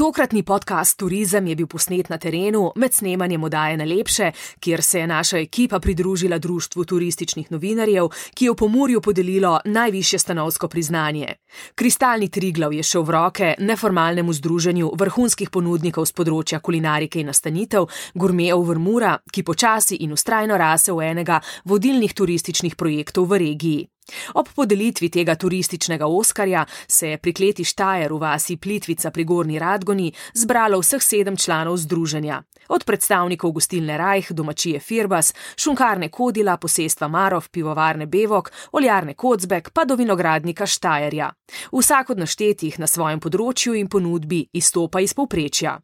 Tokratni podcast Turizem je bil posnet na terenu med snemanjem oddaje Najlepše, kjer se je naša ekipa pridružila Društvu turističnih novinarjev, ki je v Pomorju podelilo najvišje stanovsko priznanje. Kristalni Triglav je šel v roke neformalnemu združenju vrhunskih ponudnikov z področja kulinarike in nastanitev, Gurmejev Vrmura, ki počasi in ustrajno rase v enega vodilnih turističnih projektov v regiji. Ob podelitvi tega turističnega oskarja se je pri kleti Štajer v vasi Plitvica pri Gorni Radgoni zbralo vseh sedem članov združenja. Od predstavnikov gostilne Rajh, domačije Firbas, šunkarne Kodila, posestva Marov, pivovarne Bevok, oljarne Kocbek pa do vinogradnika Štajerja. Vsak od naštetih na svojem področju in ponudbi izstopa iz povprečja.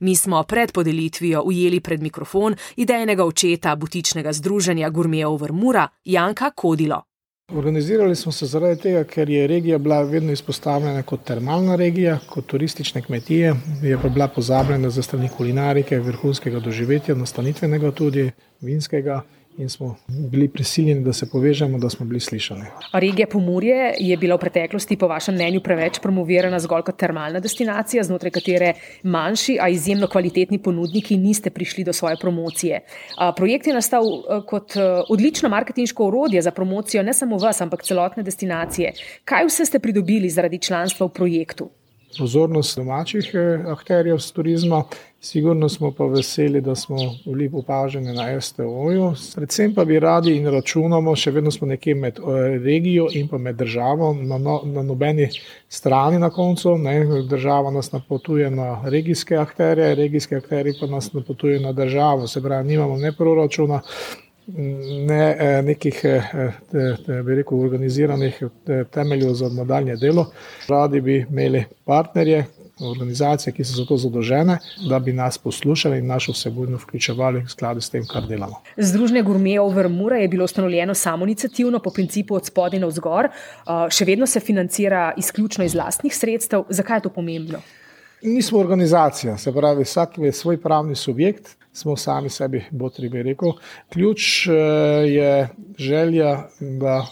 Mi smo pred podelitvijo ujeli pred mikrofon idejnega očeta butičnega združenja Gurmejev Vrmura Janka Kodilo. Organizirali smo se zaradi tega, ker je regija bila vedno izpostavljena kot termalna regija, kot turistične kmetije, je pa bila pozabljena za strani kulinarike, vrhunskega doživetja, nastanitvenega tudi, vinskega in smo bili prisiljeni, da se povežemo, da smo bili slišani. Regija Pomorje je bila v preteklosti, po vašem mnenju, preveč promovirana zgolj kot termalna destinacija, znotraj katere manjši, a izjemno kvalitetni ponudniki niste prišli do svoje promocije. Projekt je nastal kot odlično marketinško orodje za promocijo ne samo vas, ampak celotne destinacije. Kaj vse ste pridobili zaradi članstva v projektu? Pozornost domačih eh, akterjev z turizma. Sigurno smo pa veseli, da smo bili opaženi na STO-ju. Predvsem pa bi radi in računamo, še vedno smo nekje med eh, regijo in pa med državo, na, no, na nobeni strani na koncu. Ne. Država nas napotuje na regijske akterje, regijske akterje pa nas napotuje na državo. Se pravi, nimamo ne proračuna, ne eh, nekih, eh, eh, bi rekel, organiziranih temeljev za nadaljne delo. Radi bi imeli partnerje, organizacije, ki so za to zadolžene, da bi nas poslušali in našo vsebino vključevali v skladu s tem, kar delamo. Združenje Gurmejev Vrmura je bilo ustanovljeno samoinicijativno po principu od spodaj na vzgor, še vedno se financira izključno iz lastnih sredstev. Zakaj je to pomembno? Mi smo organizacija, se pravi, vsak je svoj pravni subjekt, smo sami sebi botri, bi rekel. Ključ eh, je želja, da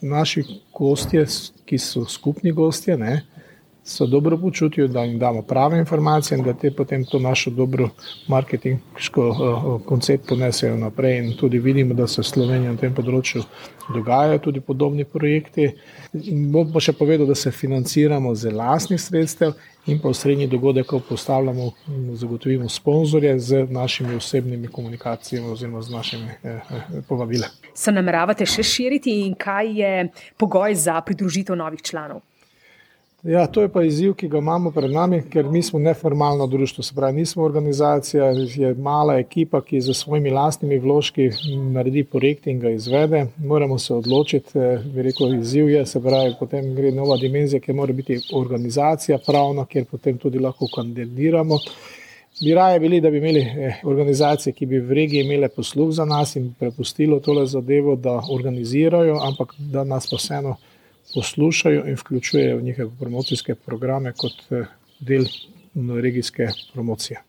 naši gostje, ki so skupni gostje, ne, se dobro počutijo, da jim damo prave informacije in da te potem to našo dobro marketinško uh, koncept ponesejo naprej. In tudi vidimo, da se v Sloveniji na tem področju dogajajo tudi podobni projekti. Bom pa še povedal, da se financiramo z lastnih sredstev in pa v srednji dogodek, ko postavljamo, zagotovimo sponzorje z našimi osebnimi komunikacijami oziroma z našimi eh, eh, povabili. Se nameravate še širiti in kaj je pogoj za pridružitev novih članov? Ja, to je pa izziv, ki ga imamo pred nami, ker mi smo neformalno društvo, se pravi, nismo organizacija, je mala ekipa, ki za svojimi lastnimi vložki naredi projekt in ga izvede. Moramo se odločiti, bi rekel, izziv je, se pravi, potem gre nova dimenzija, ki mora biti organizacija pravna, kjer potem tudi lahko kandidiramo. Bi raje bili, da bi imeli eh, organizacije, ki bi v regiji imele posluh za nas in prepustilo tole zadevo, da organizirajo, ampak da nas pa vseeno poslušajo in vključujejo v njihove promocijske programe kot eh, del regijske promocije.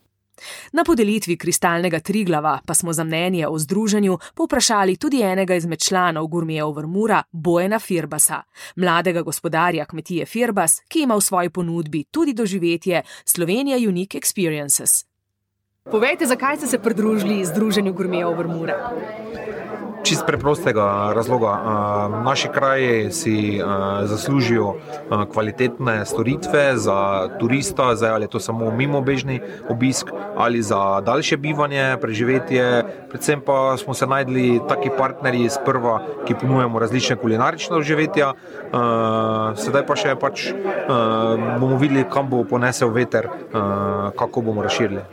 Na podelitvi kristalnega triglava pa smo za mnenje o združenju povprašali tudi enega izmed članov Gurmejev Vrmura, Bojena Firbasa, mladega gospodarja kmetije Firbas, ki ima v svoji ponudbi tudi doživetje Slovenija Unique Experiences. Povejte, zakaj ste se pridružili združenju Gurmejev Vrmura? Čist preprostega razloga. Naši kraji si zaslužijo kvalitetne storitve za turista, zdaj ali je to samo mimobežni obisk ali za daljše bivanje, preživetje. Predvsem pa smo se najdli taki partnerji sprva, ki ponujemo različne kulinarične doživetja. Sedaj pa še pač bomo videli, kam bo ponesel veter, kako bomo razširili.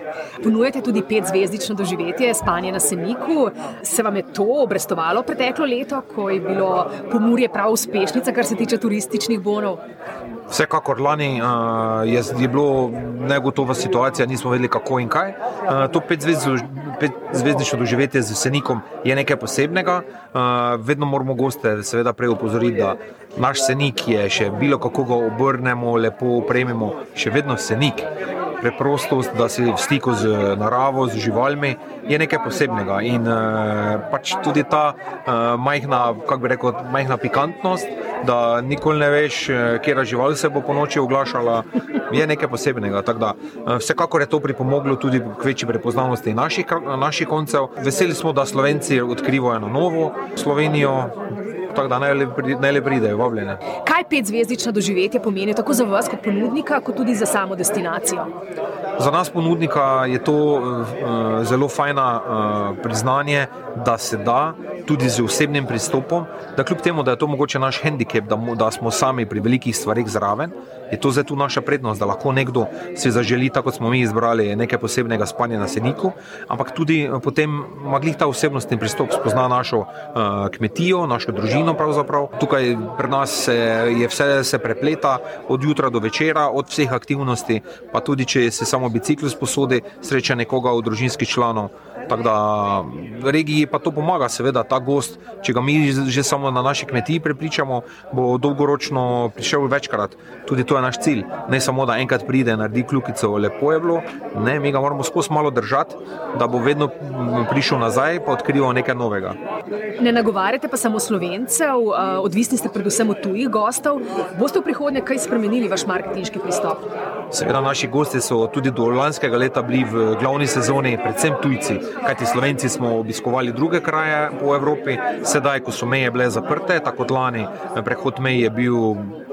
Ponujete tudi petzvezdično doživetje, spanje na Seniku. Se vam je to obrestovalo? Gostovalo preteklo leto, ko je bilo Pomorje prav uspešnica, kar se tiče turističnih bonov? Vsekakor lani uh, je, je bilo negotova situacija, nismo vedeli kako in kaj. Uh, to zvezdniško doživetje z Senikom je nekaj posebnega. Vedno moramo goste, seveda, prej upozoriti, da naš Senik je še bilo, kako ga obrnemo, lepo opremimo, še vedno Senik preprostost, da si v stiku z naravo, z živalmi, je nekaj posebnega. In uh, pač tudi ta uh, majhna, kako bi rekel, majhna pikantnost, da nikoli ne veš, eh, kje žival se bo po noči oglašala, je nekaj posebnega. Da, uh, vsekakor je to pripomoglo tudi k večji prepoznavnosti naših, naših koncev. Veseli smo, da Slovenci odkrivajo novo Slovenijo tako da naj le pridejo, vabljene. Kaj petzvezdično doživetje pomeni tako za vas kot ponudnika, kot tudi za samo destinacijo? Za nas, ponudnika, je to uh, zelo fajna uh, priznanje, da se da tudi z osebnim pristopom, da kljub temu, da je to mogoče naš handicap, da, da smo sami pri velikih stvarih zraven, je to zdaj tu naša prednost, da lahko nekdo si zaželi, tako kot smo mi izbrali, nekaj posebnega spanja na seniku, ampak tudi eh, potem maglih ta osebnostni pristop spozna našo uh, kmetijo, našo družino. Pravzaprav. Tukaj pri nas se, je vse se prepleta od jutra do večera, od vseh aktivnosti, pa tudi če se samo bicikl sposodi, sreča nekoga od družinskih članov. Tako da regiji pa to pomaga, seveda, ta gost, če ga mi že samo na naši kmetiji prepričamo, bo dolgoročno prišel večkrat. Tudi to je naš cilj. Ne samo, da enkrat pride, naredi kljukico, lepo je bilo, ne, mi ga moramo skozi malo držati, da bo vedno prišel nazaj in odkrival nekaj novega. Ne nagovarjate pa samo slovencev, odvisni ste predvsem od tujih gostov. Boste v prihodnje kaj spremenili vaš marketinški pristop? Seveda, naši gosti so tudi do lanskega leta bili v glavni sezoni, predvsem tujci kajti Slovenci smo obiskovali druge kraje po Evropi, sedaj, ko so meje bile zaprte, tako kot lani, prehod meje je bil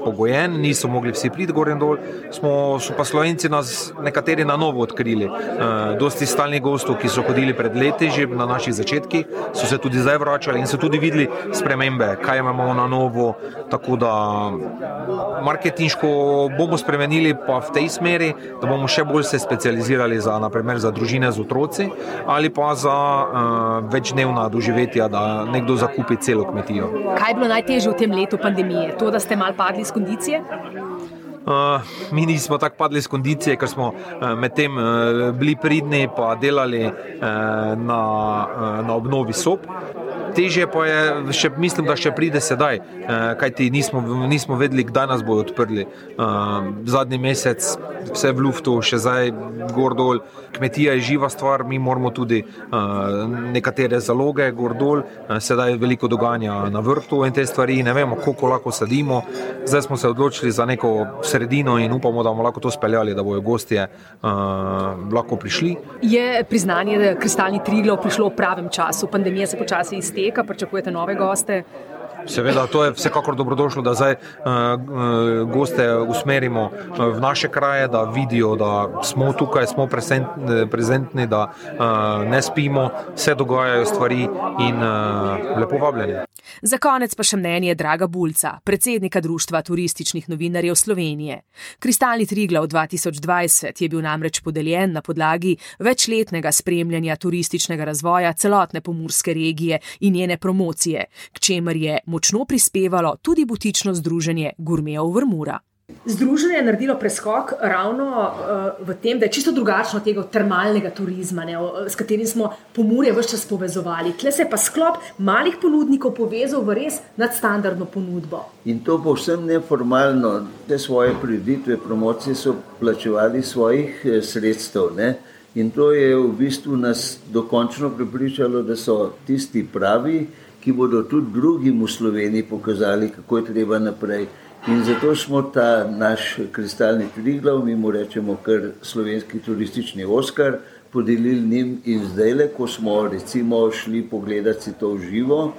pogojen, niso mogli vsi priti gor in dol, smo, so pa Slovenci nas nekateri na novo odkrili. E, dosti stalnih gostov, ki so hodili pred leti, že na naših začetkih, so se tudi zdaj vračali in so tudi videli spremembe, kaj imamo na novo. Tako da marketinško bomo spremenili pa v tej smeri, da bomo še bolj se specializirali za, naprimer, za družine z otroci ali pa za uh, večdnevna doživetja, da nekdo zakupi celo kmetijo. Kaj je bilo najtežje v tem letu pandemije? To, da ste mal padli z kondicije? Uh, mi nismo tako padli z kondicije, ker smo uh, medtem uh, bili pridni in delali uh, na, uh, na obnovi sob težje pa je, še, mislim, da še pride sedaj, eh, kajti nismo, nismo vedeli, kdaj nas bodo odprli. Eh, zadnji mesec, vse v luftu, še zdaj gor dol. Kmetija je živa stvar, mi moramo tudi eh, nekatere zaloge gor dol. Sedaj je veliko dogajanja na vrtu in te stvari, ne vemo, koliko lahko sadimo. Zdaj smo se odločili za neko sredino in upamo, da bomo lahko to speljali, da bojo gostje lahko prišli. Je priznanje, da je kristalni triglo prišlo v pravem času, pandemija se počasi izteče poteka, pričakujete nove goste? Seveda, to je vsekakor dobrodošlo, da zdaj uh, goste usmerimo v naše kraje, da vidijo, da smo tukaj, smo prezentni, da uh, ne spimo, se dogajajo stvari in uh, lepo vabljeni. Za konec pa še mnenje Draga Bulca, predsednika Društva turističnih novinarjev Slovenije. Kristalni Triglav 2020 je bil namreč podeljen na podlagi večletnega spremljanja turističnega razvoja celotne pomorske regije in njene promocije, k čemer je močno prispevalo tudi butično združenje Gurmejev Vrmura. Združenje je naredilo preskok ravno uh, v tem, da je čisto drugačno od tega termalnega turizma, ne, s katerim smo pomorje vse čas povezovali. Tle se je pa sklop malih ponudnikov povezal v res nadstandardno ponudbo. In to povsem neformalno, te svoje priditve, promocije so plačevali svojih eh, sredstev. Ne. In to je v bistvu nas dokončno pripričalo, da so tisti pravi, ki bodo tudi drugim v Sloveniji pokazali, kako je treba naprej. In zato smo ta naš kristalni triglav, mi mu rečemo kar slovenski turistični Oskar, podelili njim in zdaj le, ko smo recimo šli pogledati to v živo,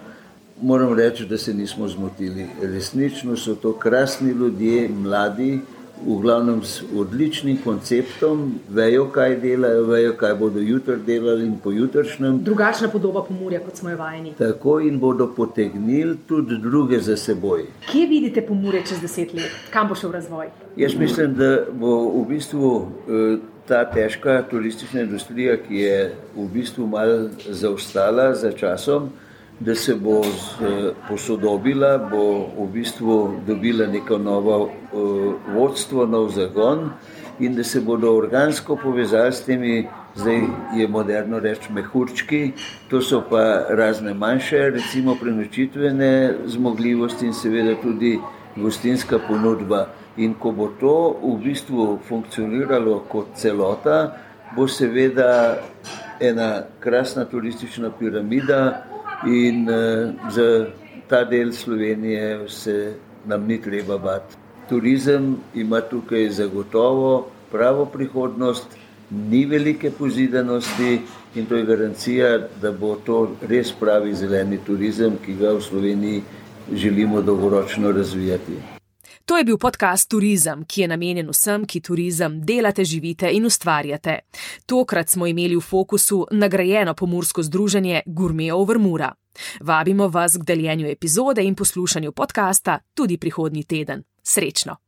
moram reči, da se nismo zmotili. Resnično so to krasni ljudje, mladi, v glavnem s odličnim konceptom, vejo, kaj delajo, vejo, kaj bodo jutri delali in pojutrišnjem. Drugačna podoba pomorja, kot smo jo vajeni. Tako in bodo potegnili tudi druge za seboj. Kje vidite pomorje čez deset let, kam bo šel razvoj? Jaz mislim, da bo v bistvu eh, ta težka turistična industrija, ki je v bistvu mal zaostala za časom da se bo z, eh, posodobila, bo v bistvu dobila neko novo uh, vodstvo, nov zagon in da se bodo organsko povezali s temi zdaj je moderno reči mehurčki, to so pa razne manjše, recimo prenočitvene zmogljivosti in seveda tudi gostinska ponudba. In ko bo to v bistvu funkcioniralo kot celota, bo seveda ena krasna turistična piramida in uh, za ta del Slovenije se nam ni treba bati. Turizem ima tukaj zagotovo pravo prihodnost, ni velike pozidanosti in to je garancija, da bo to res pravi zeleni turizem, ki ga v Sloveniji želimo dolgoročno razvijati. To je bil podcast Turizem, ki je namenjen vsem, ki turizem delate, živite in ustvarjate. Tokrat smo imeli v fokusu nagrajeno pomorsko združenje Gourmet over Mura. Vabimo vas k deljenju epizode in poslušanju podcasta tudi prihodnji teden. Srečno!